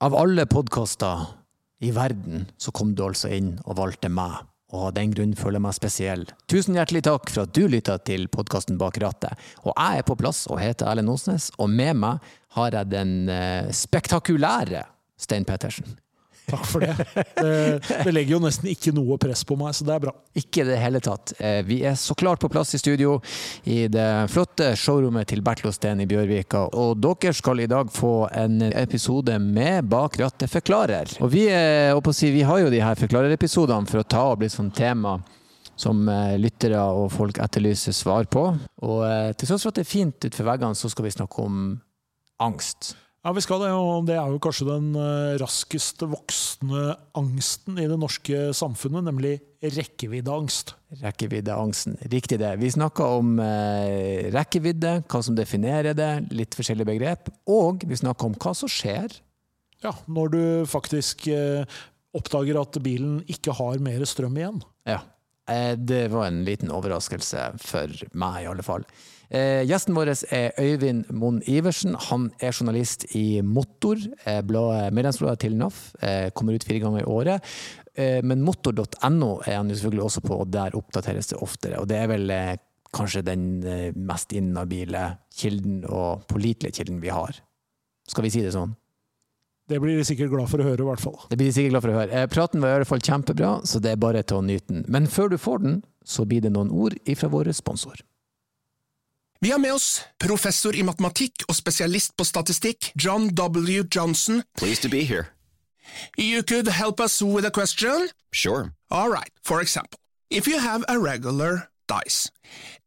Av alle podkaster i verden, så kom du altså inn og valgte meg, og av den grunn føler jeg meg spesiell. Tusen hjertelig takk for at du lytta til podkasten Bak rattet. Og jeg er på plass og heter Erlend Osnes, og med meg har jeg den eh, spektakulære Stein Pettersen. Takk for det. det. Legger jo nesten ikke noe press på meg, så det er bra. Ikke i det hele tatt. Eh, Vi er så klart på plass i studio i det flotte showrommet til Bertlosten i Bjørvika. Og dere skal i dag få en episode med Bak rattet forklarer. Og vi, si, vi har jo de her forklarerepisodene for å ta opp litt sånn tema som eh, lyttere og folk etterlyser svar på. Og eh, til tross for at det er fint utenfor veggene, så skal vi snakke om angst. Ja, vi skal det, og det er jo kanskje den eh, raskest voksende angsten i det norske samfunnet, nemlig rekkeviddeangst. Rekkeviddeangsten. Riktig det. Vi snakker om eh, rekkevidde, hva som definerer det, litt forskjellige begrep. Og vi snakker om hva som skjer. Ja, når du faktisk eh, oppdager at bilen ikke har mer strøm igjen. Ja. Eh, det var en liten overraskelse for meg, i alle fall. Eh, gjesten vår er Øyvind Moen Iversen. Han er journalist i Motor, eh, bladet- medlemsbladet til NAF. Eh, kommer ut fire ganger i året. Eh, men motor.no er han selvfølgelig også på, og der oppdateres det oftere. Og det er vel eh, kanskje den eh, mest inhabile kilden og pålitelige kilden vi har. Skal vi si det sånn? Det blir de sikkert glad for å høre, i hvert fall. Det blir de sikkert glad for å høre. Eh, Praten var i hvert fall kjempebra, så det er bare til å nyte den. Men før du får den, så blir det noen ord ifra vår sponsor. Vi har med oss professor i matematikk og spesialist på statistikk, John W. Johnson. Pleased to be here. You could help us with a question? Sure. All right, for example, if you have a regular dice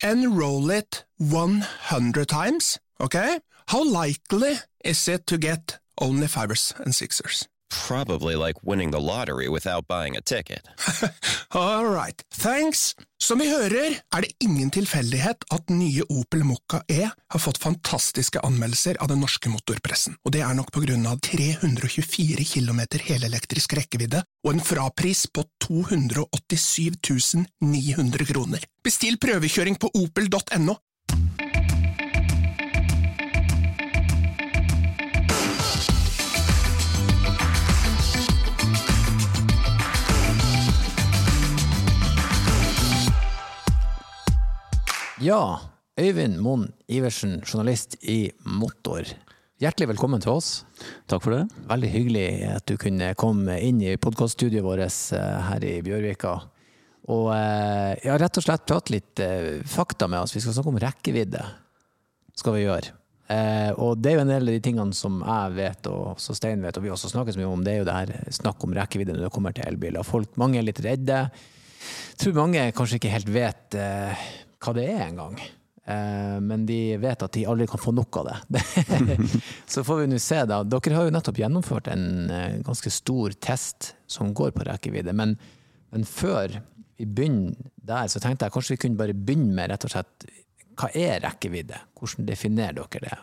and roll it 100 times, okay, how likely is it to get only fivers and sixers? Probably like winning the lottery without buying a ticket. All right, thanks. Som vi hører, er det ingen tilfeldighet at nye Opel Mokka E har fått fantastiske anmeldelser av den norske motorpressen, og det er nok på grunn av 324 km helelektrisk rekkevidde og en frapris på 287 900 kroner. Bestill prøvekjøring på opel.no. Ja, Øyvind Moen Iversen, journalist i Motor. Hjertelig velkommen til oss. Takk for det. Veldig hyggelig at du kunne komme inn i podkaststudioet vårt eh, her i Bjørvika. Og eh, ja, rett og slett prate litt eh, fakta med oss. Vi skal snakke om rekkevidde. Skal vi gjøre. Og det er jo en del av de tingene som jeg vet, og som Stein vet, og vi også snakker så mye om, det er jo det her snakk om rekkevidde når det kommer til elbiler. Folk, mange er litt redde. Jeg tror mange kanskje ikke helt vet hva det er engang. Eh, men de vet at de aldri kan få nok av det. så får vi nå se, da. Dere har jo nettopp gjennomført en eh, ganske stor test som går på rekkevidde. Men, men før vi begynner der, så tenkte jeg kanskje vi kunne bare begynne med rett og slett hva er rekkevidde? Hvordan definerer dere det?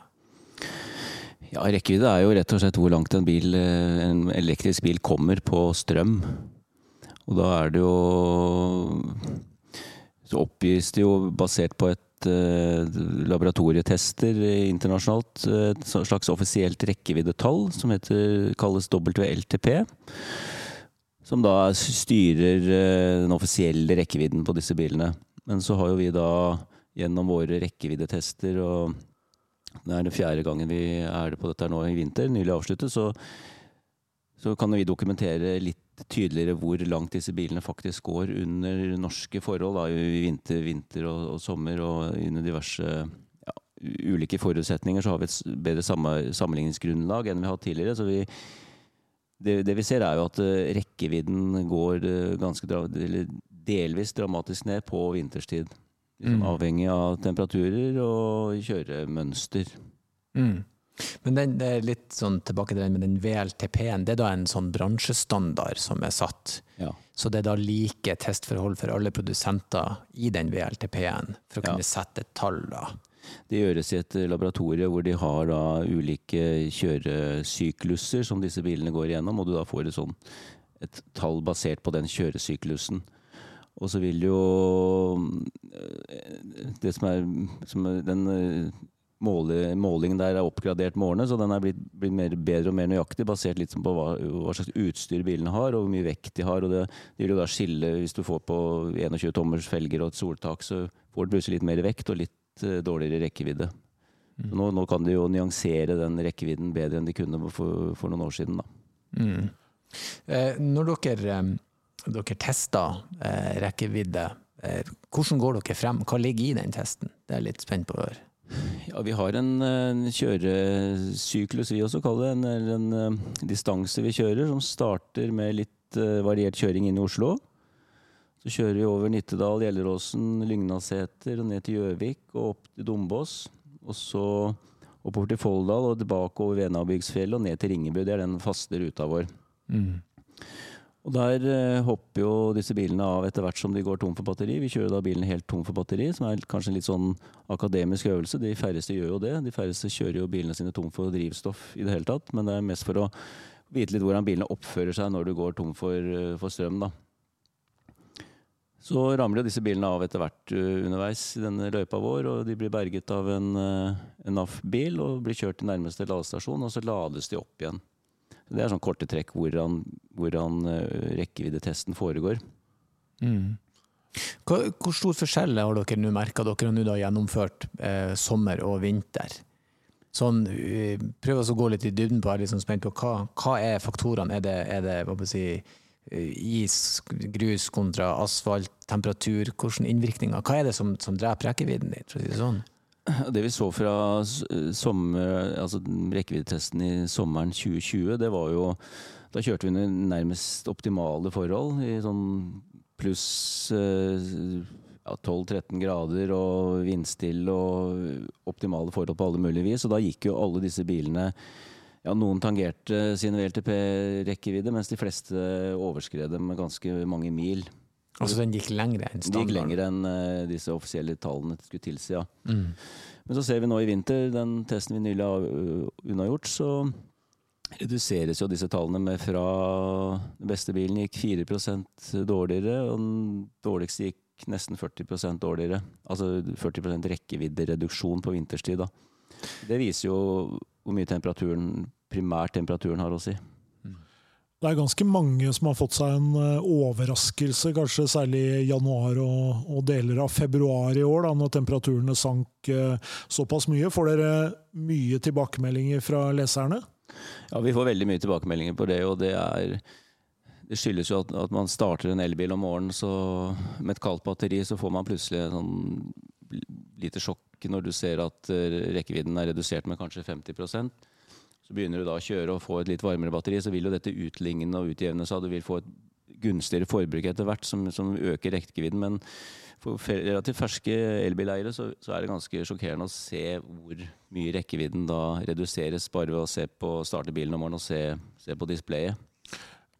Ja, Rekkevidde er jo rett og slett hvor langt en, bil, eh, en elektrisk bil kommer på strøm. Og da er det jo Så oppgis det jo basert på et eh, laboratorietester internasjonalt, eh, et slags offisielt rekkeviddetall som heter, kalles WLTP. Som da styrer eh, den offisielle rekkevidden på disse bilene. Men så har jo vi da gjennom våre rekkeviddetester, og det er den fjerde gangen vi er på dette her nå i vinter, nylig avsluttet, så, så kan vi dokumentere litt tydeligere hvor langt disse bilene faktisk går under norske forhold. Da, I vinter, vinter og, og sommer og under diverse ja, ulike forutsetninger så har vi et bedre sammenligningsgrunnlag enn vi har hatt tidligere. så vi det, det vi ser er jo at eh, rekkevidden går eh, ganske delvis dramatisk ned på vinterstid. Liksom Mm. Avhengig av temperaturer og kjøremønster. Mm. Men den, det er litt sånn tilbake til den med den VLTP-en. Det er da en sånn bransjestandard som er satt. Ja. Så det er da like testforhold for alle produsenter i den VLTP-en, for å Ja. kunne sette et tall, da. Det gjøres i et eh, laboratorie hvor de har da ulike kjøresykluser som disse bilene går igjennom, og du da får et, sånn, et tall basert på den kjøresyklusen. Og så vil jo eh, Det som er, som er den eh, målingen der er oppgradert med årene, så den er blitt, blitt mer, bedre og mer nøyaktig, basert litt på hva, hva, slags utstyr bilene har, og hvor mye vekt de har. og Det, det vil jo da skille hvis du får på 21 tommers felger og et soltak, så får du plutselig litt mer vekt og litt uh, dårligere rekkevidde. Mm. Nå, nå, kan de jo nyansere den rekkevidden bedre enn de kunne for, for noen år siden. Mm. Eh, når dere, eh, dere tester eh, rekkevidde, eh, hvordan går dere frem? Hva ligger i den testen? Det er jeg litt spent på å høre. Ja, Vi har en, en kjøresyklus, vi også kaller det. En, en, en, eh, distanse vi kjører, som starter med litt uh, variert kjøring inn i Oslo. Så kjører vi over Nittedal, Gjelleråsen, Lygnaseter og ned til Gjøvik og opp til Dombås. Og så oppover til Folldal og tilbake over Venabygdsfjellet og ned til Ringebu. Det er den faste ruta vår. Mm. Og Der eh, hopper jo disse bilene av etter hvert som de går tom for batteri. Vi kjører da bilen helt tom for batteri, som er kanskje en litt sånn akademisk øvelse. De færreste gjør jo det. De færreste kjører jo bilene sine tom for drivstoff i det hele tatt. Men det er mest for å vite litt hvordan bilene oppfører seg når du går tom for, eh, for strøm. da. Så ramler jo disse bilene av etter hvert uh, underveis i denne løypa vår, og de blir berget av en, uh, en NAF-bil og blir kjørt til nærmeste ladestasjon, og så lades de opp igjen. Det er sånn korte trekk hvordan, hvordan uh, rekkeviddetesten foregår. Mm. Hvor, stor forskjell har dere nå merka? Dere har nå gjennomført eh, sommer og vinter. Sånn, prøv å gå litt i dybden på, jeg er liksom spent på hva, hva er faktorene? Er det, er det hva si, is, grus kontra asfalt, temperatur? Hvilke innvirkninger? Hva er det som, som dreper rekkevidden din? Det vi så fra sommer, altså rekkeviddetesten i sommeren 2020, det var jo Da kjørte vi under nærmest optimale forhold. I sånn pluss ja, 12-13 grader og vindstille og optimale forhold på alle mulige vis. Og da gikk jo alle disse bilene ja, Noen tangerte sin VLTP-rekkevidde, mens de fleste overskred dem med ganske mange mil. Altså den gikk lengre enn standard? De gikk lengre enn uh, disse offisielle tallene skulle tilsi, ja. Mm. Men så ser vi nå i vinter, den testen vi nylig har uh, unnagjort, så reduseres jo disse tallene med fra den beste bilen gikk 4 dårligere, og den dårligste gikk nesten 40% dårligere. Altså 40% rekkeviddereduksjon på vinterstid. da. Det viser jo hvor mye temperaturen, primært temperaturen har å si. Det er ganske mange som har fått seg en eh, overraskelse, kanskje særlig i januar og, og deler av februar i år, da, når temperaturene sank uh, såpass mye. Får dere mye tilbakemeldinger fra leserne? Ja, vi får veldig mye tilbakemeldinger på det, og det er det skyldes jo at, at man starter en elbil om morgenen, så med et kaldt batteri så får man plutselig et sånn lite sjokk når du ser at eh, rekkevidden er redusert med kanskje 50 så begynner du da å kjøre og få et litt varmere batteri, så vil jo dette utligne og utjevne seg. Du vil få et gunstigere forbruk etter hvert, som, som øker rekkevidden. Men for relativt ferske elbileiere så, så, er det ganske sjokkerende å se hvor mye rekkevidden da reduseres, bare ved å se på, starte bilen om morgenen og se, se på displayet.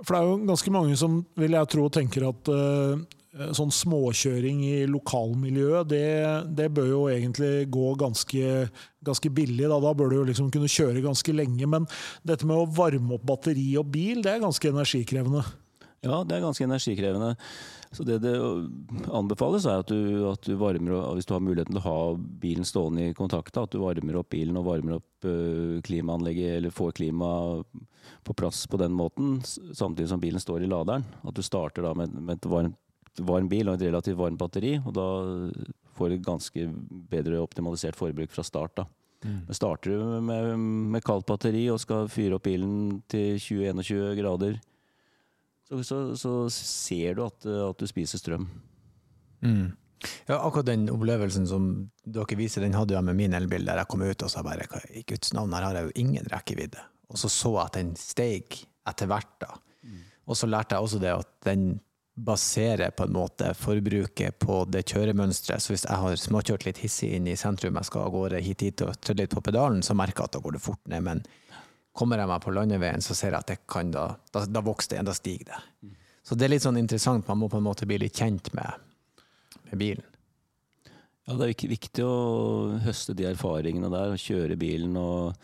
For det er jo ganske mange som vil jeg tro tenker at Eh, sånn småkjøring i lokalmiljøet, det, det, bør jo egentlig gå ganske, ganske billig. Da. da. bør du jo liksom kunne kjøre ganske lenge. Men dette med å varme opp batteri og bil, det er ganske energikrevende. Ja, det er ganske energikrevende. Så det det anbefales, er at du, at du varmer opp, hvis du har muligheten til å ha bilen stående i kontakt, at du varmer opp bilen og varmer opp uh, klimaanlegget, eller får klima på plass på den måten, samtidig som bilen står i laderen. At du starter da med, med et varmt varm bil og et relativt varmt batteri, og da får du ganske bedre optimalisert forbruk fra start. da. Mm. Men starter du med, med kaldt batteri og skal fyre opp bilen til 20-21 grader, så, så, så, ser du at, at du spiser strøm. Mm. Ja, akkurat den opplevelsen som dere viser, den hadde jeg med min elbil, der jeg kom ut og sa bare i Guds navn, her har jeg jo ingen rekkevidde. Og så så jeg at den steg etter hvert. da. Mm. Og så lærte jeg også det at den basere på en måte forbruket på det kjøremønsteret. Så hvis jeg har småkjørt litt hissig inn i sentrum, jeg skal av gårde hit hit og trødd litt på pedalen, så merker jeg at da går det fort ned. Men kommer jeg meg på landeveien, så ser jeg at det kan da Da, da vokser det, da stiger det. Så det er litt sånn interessant, man må på en måte bli litt kjent med, med bilen. Ja, det er viktig å høste de erfaringene der, og kjøre bilen og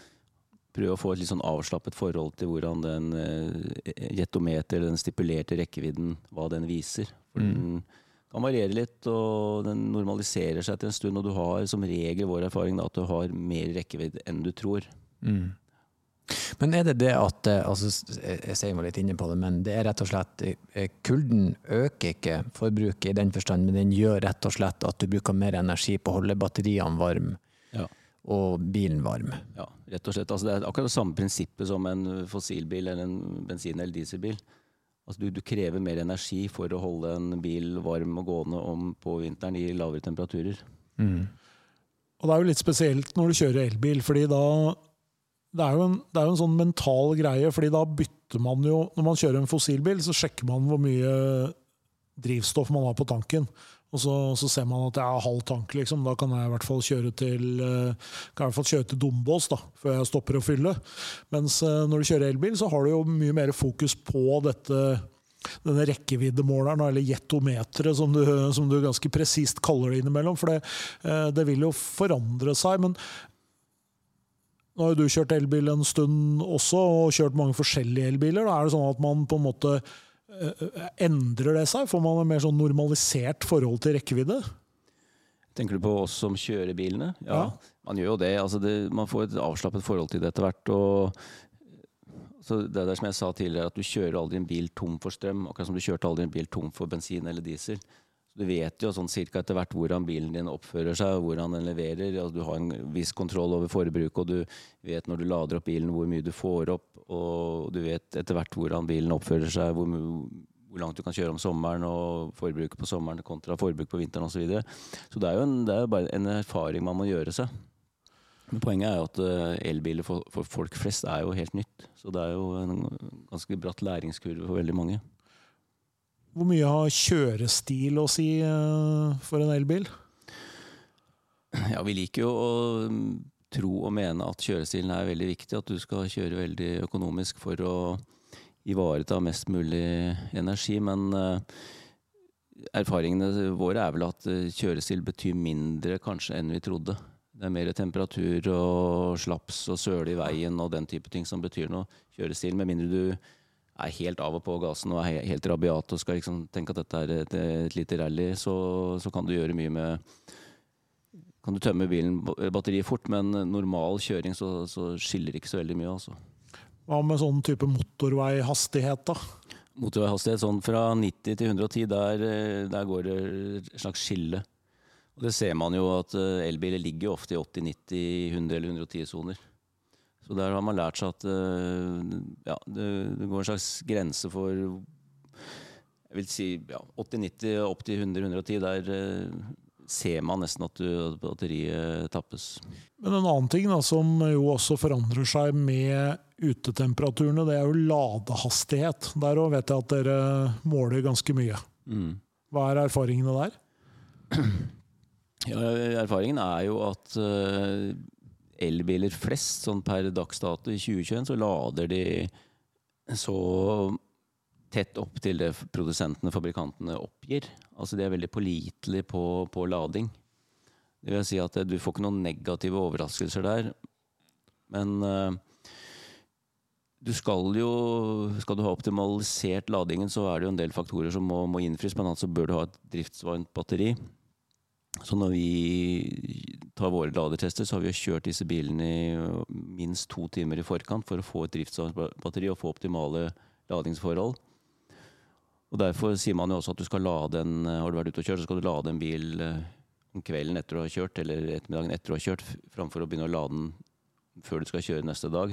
prøve å få et litt sånn avslappet forhold til hvordan den uh, jetometer, den stipulerte rekkevidden, hva den viser. For mm. den kan variere litt, og den normaliserer seg til en stund. Og du har som regel vår erfaring da, at du har mer rekkevidde enn du tror. Men er det det at eh, altså, Jeg sier meg litt inne på det, men det er rett og slett eh, Kulden øker ikke forbruket i den forstand, men den gjør rett og slett at du bruker mer energi på å holde batteriene varme Ja. og bilen varm. Ja, rett og slett. Altså, det er akkurat det samme prinsippet som en fossilbil eller en bensin- eller dieselbil. Altså, du, du krever mer energi for å holde en bil varm og gående om på vinteren i lavere temperaturer. Og det er jo litt spesielt når du kjører elbil, fordi da det er, en, det er jo en sånn mental greie, fordi da bytter man jo Når man kjører en fossilbil, så sjekker man hvor mye drivstoff man har på tanken. Og så, så ser man at jeg har halv tank, liksom. Da kan jeg i hvert fall kjøre til eh, til Dombås da, før jeg stopper å fylle. Mens eh, når du kjører elbil, så har du jo mye mer fokus på dette denne rekkeviddemåleren, eller jetometeret, som som du ganske presist kaller det innimellom. For det, eh, det vil jo forandre seg. Men nå har jo du kjørt elbil en stund også, og kjørt mange forskjellige elbiler. Da er det sånn at man på en måte endrer det seg? Får man et mer sånn normalisert forhold til rekkevidde? Tenker du på oss som kjører bilene? Ja, Ja. man gjør jo det. Altså det. Man får et avslappet forhold til det etter hvert. Og så det er som jeg sa tidligere, at du kjører aldri en bil tom for strøm. Akkurat som du kjørte aldri en bil tom for bensin eller diesel. Du vet jo sånn cirka etter hvert hvordan bilen din oppfører seg, hvordan den leverer. Altså, du har en viss kontroll over forbruket, og du vet når du lader opp bilen hvor mye du får opp. Og du vet etter hvert hvordan bilen oppfører seg, hvor, hvor langt du kan kjøre om sommeren, og forbruket på sommeren kontra forbruk på vinteren osv. Så, videre. så det er jo en, er bare en erfaring man må gjøre seg. Men poenget er jo at eh, elbiler for, for folk flest er jo helt nytt. Så det er jo en ganske bratt læringskurve for veldig mange. Hvor mye har kjørestil å si eh, for en elbil? Ja, vi liker jo å mm, tro og mene at kjørestilen er veldig viktig. At du skal kjøre veldig økonomisk for å ivareta mest mulig energi. Men eh, erfaringene våre er vel at eh, kjørestil betyr mindre kanskje enn vi trodde. Det er mer temperatur og slaps og søle i veien og den type ting som betyr noe. Kjørestil, med mindre du er helt av og på gassen og er helt rabiat og skal liksom tenke at dette er et, et lite rally, så, så kan du gjøre mye med kan du tømme bilen batteriet fort, men normal kjøring så, så skiller ikke så veldig mye. altså. Hva med sånn type motorveihastighet, da? Motorveihastighet sånn fra 90 til 110, der, eh, der går det et slags skille. Og Det ser man jo at eh, elbiler ligger ofte i 80, 90, 100 eller 110 soner. Så der har man lært seg at eh, ja, det, det går en slags grense for jeg vil si ja, 80-90 opp til 100-110. Der eh, ser man nesten at, du, at batteriet tappes. Men en annen ting da, som jo også forandrer seg med utetemperaturene, det er jo ladehastighet. Der òg vet jeg at dere måler ganske mye. Mm. Hva er erfaringene der? Ja, erfaringen er jo at eh, elbiler flest, sånn per dags dato i 2021, så lader de så tett opp til det produsentene, fabrikantene, oppgir. Altså de er veldig pålitelige på, på lading. Det vil si at du får ikke noen negative overraskelser der. Men eh, du skal jo Skal du ha optimalisert ladingen, så er det jo en del faktorer som må, må innfris. Annet så bør du ha et driftsvarmt batteri. Så når vi tar våre ladertester, så har vi kjørt disse bilene i minst to timer i forkant for å få et driftsbatteri og få optimale ladingsforhold. Og Derfor sier man jo også at du skal lade en Har du vært ute og kjørt, så skal du lade en bil øh, om kvelden etter å ha kjørt, eller ettermiddagen etter å ha kjørt, framfor å begynne å lade den før du skal kjøre neste dag.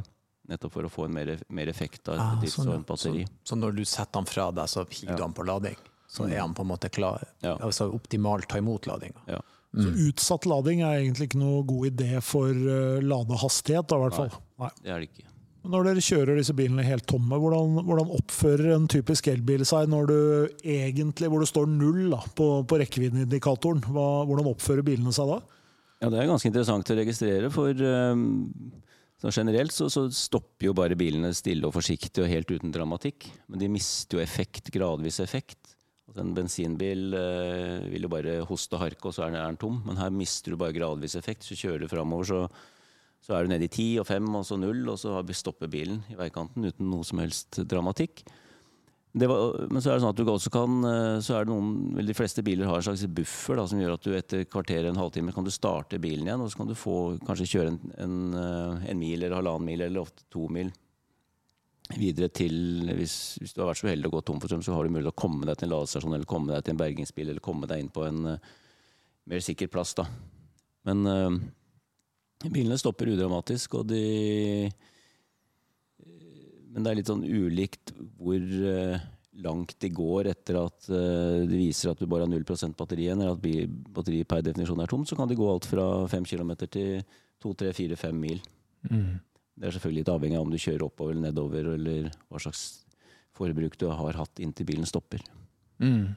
Nettopp for å få en mer, mer effekt av et Ah, sånn, ja. så, så når du setter den fra deg, så hiver du den på lading? Så er han på en måte klar, Ja. altså optimalt ta imot ladinga? Ja. Så utsatt lading er egentlig ikke noe god idé for eh, ladehastighet, da, i hvert fall. Nei. Det er det ikke. Men Når dere kjører disse bilene helt tomme, hvordan, hvordan oppfører en typisk elbil seg når du egentlig, hvor det står null da, på, på rekkeviddeindikatoren? Hvordan oppfører bilene seg da? Ja, det er ganske interessant å registrere, for um, så generelt så, så stopper jo bare bilene stille og forsiktig og helt uten dramatikk. Men de mister jo effekt, gradvis effekt. En bensinbil eh, vil jo bare hoste og harke, og så er den, er den tom. Men her mister du bare gradvis effekt. Så kjører du framover, så, så er du nede i ti og fem og så null, og så stopper bilen i veikanten uten noe som helst dramatikk. Var, men så er det sånn at du også kan eh, så er det noen, De fleste biler har en slags buffer da, som gjør at du etter kvarter en halvtime kan du starte bilen igjen. Og så kan du få, kanskje kjøre en, en, eh, en mil eller halvannen mil eller ofte to mil videre til hvis, hvis, du har vært så uheldig å gå tom for strøm, så har du mulighet til å komme deg til en ladestasjon eller komme deg til en bergingsbil eller komme deg inn på en uh, mer sikker plass. da. Men uh, bilene stopper udramatisk, og de Men det er litt sånn ulikt hvor uh, langt de går etter at det viser at du bare har 0% batteri igjen, eller at batteriet per definisjon er tomt, så kan de gå alt fra 5 km til 2-3-4-5 mil. Mm. Det er selvfølgelig litt avhengig av om du kjører oppover eller nedover, eller hva slags forbruk du har hatt inntil bilen stopper. Mm.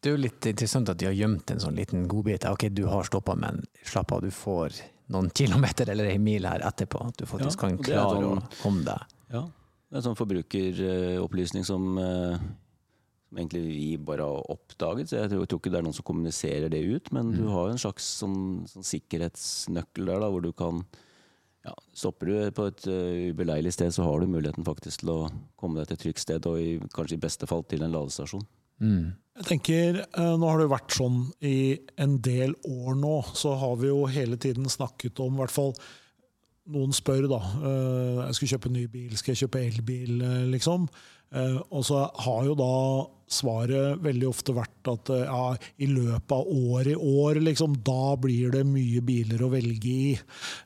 Det er jo litt interessant at de har gjemt en sånn liten godbit. Ok, du har stoppa, men slapp av, du får noen kilometer eller ei mil her etterpå. At du faktisk ja, kan klare å komme deg. Ja, det er en sånn forbrukeropplysning som, eh, som egentlig vi bare har oppdaget. Så jeg tror, jeg tror, ikke det er noen som kommuniserer det ut, men mm. du har en slags sånn, sånn sikkerhetsnøkkel der da, hvor du kan ja, Stopper du på et uh, ubeleilig sted, så har du muligheten faktisk til å komme deg til et trygt sted, og i, kanskje i beste fall til en ladestasjon. Mm. Jeg tenker, uh, Nå har det vært sånn i en del år nå, så har vi jo hele tiden snakket om, i hvert fall noen spør da, uh, jeg skal kjøpe ny bil, skal jeg kjøpe elbil, liksom. Og så har jo da svaret veldig ofte vært at uh, ja, i løpet av året i år, liksom, da blir det mye biler å velge i.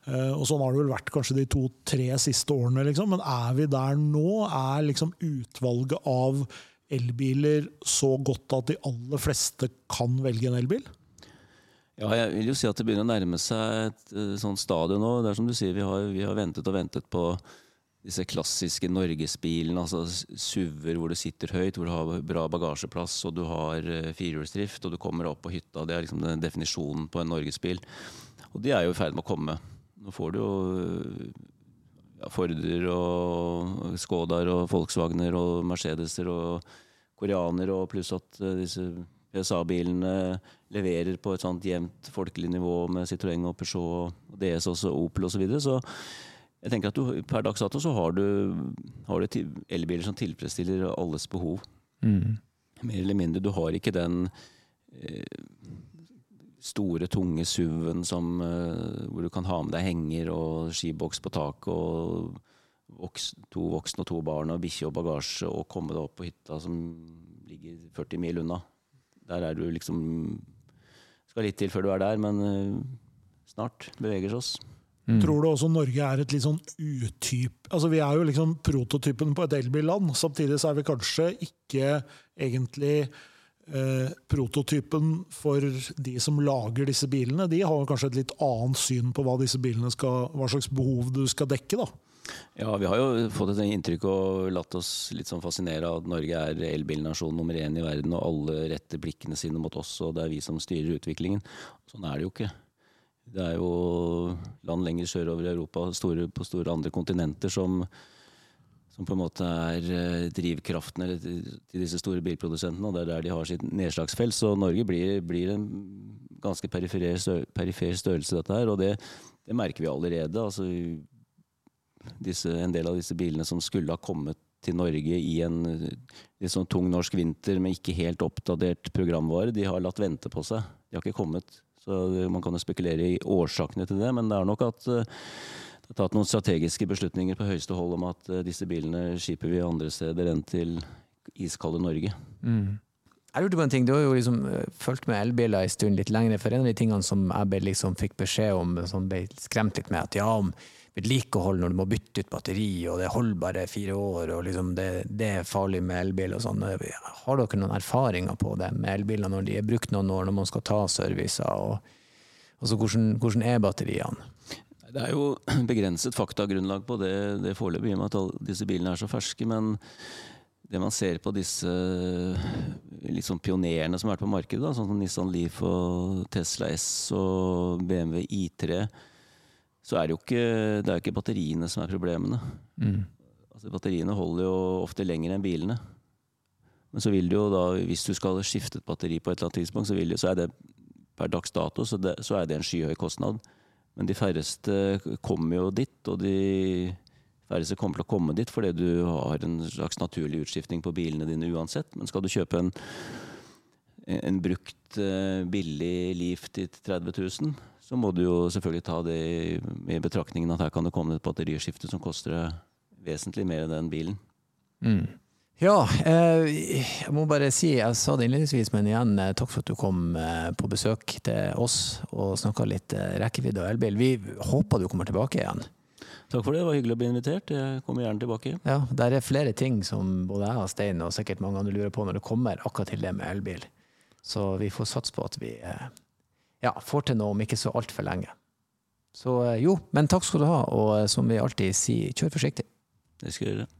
Uh, og sånn har det vel vært kanskje de to-tre siste årene, liksom. Men er vi der nå? Er liksom utvalget av elbiler så godt at de aller fleste kan velge en elbil? Ja, jeg vil jo si at det begynner å nærme seg et sånt stadium nå. Det er som du sier, vi har, vi har ventet og ventet på disse klassiske norgesbilene, altså SUV-er hvor du sitter høyt, hvor du har bra bagasjeplass og du har uh, firehjulsdrift og du kommer opp på hytta. Det er liksom den definisjonen på en norgesbil. Og de er jo i ferd med å komme. Nå får du jo ja, Forder og Skodaer og Volkswagener og Mercedeser og koreaner, og pluss at uh, disse PSA-bilene leverer på et sånt jevnt folkelig nivå med Citroën og Peugeot og DS også, Opel osv. Så, videre. så jeg tenker at du, Per dags dato så har du, har du elbiler som tilfredsstiller alles behov. Mm. Mer eller mindre. Du har ikke den eh, store, tunge SUV-en eh, hvor du kan ha med deg henger og skiboks på taket og voks, to voksne og to barn og bikkje og bagasje og komme deg opp på hytta som ligger 40 mil unna. Der er du liksom Skal litt til før du er der, men eh, snart beveger oss. Mm. Tror du også Norge er et litt sånn utyp Altså Vi er jo liksom prototypen på et elbilland. Samtidig så er vi kanskje ikke egentlig eh, prototypen for de som lager disse bilene. De har kanskje et litt annet syn på hva disse bilene skal, hva slags behov du skal dekke. da. Ja, vi har jo fått et inntrykk og latt oss litt sånn fascinere av at Norge er elbilnasjon nummer én i verden, og alle retter blikkene sine mot oss, og det er vi som styrer utviklingen. Sånn er det jo ikke. Det er jo land lenger sørover i Europa, store, på store andre kontinenter, som, som på en måte er eh, drivkraften til, disse store bilprodusentene. og Det er der de har sitt nedslagsfelt. Så Norge blir, blir en ganske perifer størrelse, dette her. Og det, det merker vi allerede. altså disse, En del av disse bilene som skulle ha kommet til Norge i en litt sånn tung norsk vinter med ikke helt oppdatert programvare, de har latt vente på seg. De har ikke kommet så Man kan jo spekulere i årsakene til det, men det er nok at eh, det er tatt noen strategiske beslutninger på høyeste hold om at eh, disse bilene skiper vi andre steder enn til iskalde Norge. Mm. Jeg lurte på en ting, Du har jo liksom eh, fulgt med elbiler en stund litt lenger. For en av de tingene som jeg liksom fikk beskjed om, som ble skremt litt med, at ja, om vedlikehold når du må bytte ut batteri, og det holder bare fire år, og liksom det, det, er farlig med elbil og sånn. Har dere noen erfaringer på det med elbiler når de er brukt noen år, når man skal ta servicer? og altså hvordan, hvordan er batteriene? Det er jo begrenset faktagrunnlag på det, det foreløpig, i og med at disse bilene er så ferske. Men det man ser på disse liksom pionerene som har vært på markedet, da, sånn som Nissan Leaf og Tesla S og BMW I3, så er det jo ikke, det er ikke batteriene som er problemene. Mm. Altså, batteriene holder jo ofte lenger enn bilene. Men så vil det jo da, hvis du skal skifte et batteri på et eller annet tidspunkt, så, det, så er det per dags dato så, det, så, er det en skyhøy kostnad. Men de færreste kommer jo dit, og de færreste kommer til å komme dit fordi du har en slags naturlig utskiftning på bilene dine uansett. Men skal du kjøpe en, en brukt eh, billig Leaf til 30 000, så må du jo selvfølgelig ta det i betraktningen at her kan det komme et batteriskifte som koster deg vesentlig mer enn den bilen. Mm. Ja, eh, jeg må bare si, jeg sa det innledningsvis, men igjen eh, takk for at du kom eh, på besøk til oss og snakka litt rekkevidde og elbil. Vi håper du kommer tilbake igjen. Takk for det, det var hyggelig å bli invitert. Jeg kommer gjerne tilbake. Ja, Der er flere ting som både jeg og Stein og sikkert mange andre lurer på når det kommer akkurat til det med elbil. Så vi får satse på at vi ja, får til noe om ikke så altfor lenge. Så jo, men takk skal du ha, og som vi alltid sier, kjør forsiktig. Det skal jeg gjøre.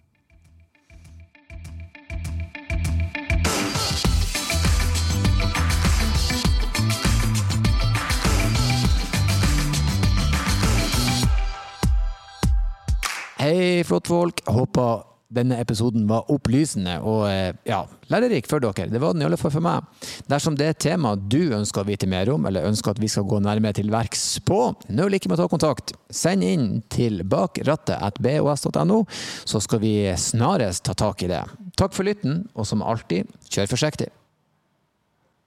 Hei, flott folk. Håper denne episoden var opplysende og eh, ja, lærerik for dere. Det var den i alle fall for meg. Dersom det er et tema du ønsker å vite mer om, eller ønsker at vi skal gå nærmere til verks på, nøl ikke med å ta kontakt. Send inn til bakrattet.bos.no, så skal vi snarest ta tak i det. Takk for lytten, og som alltid, kjør forsiktig.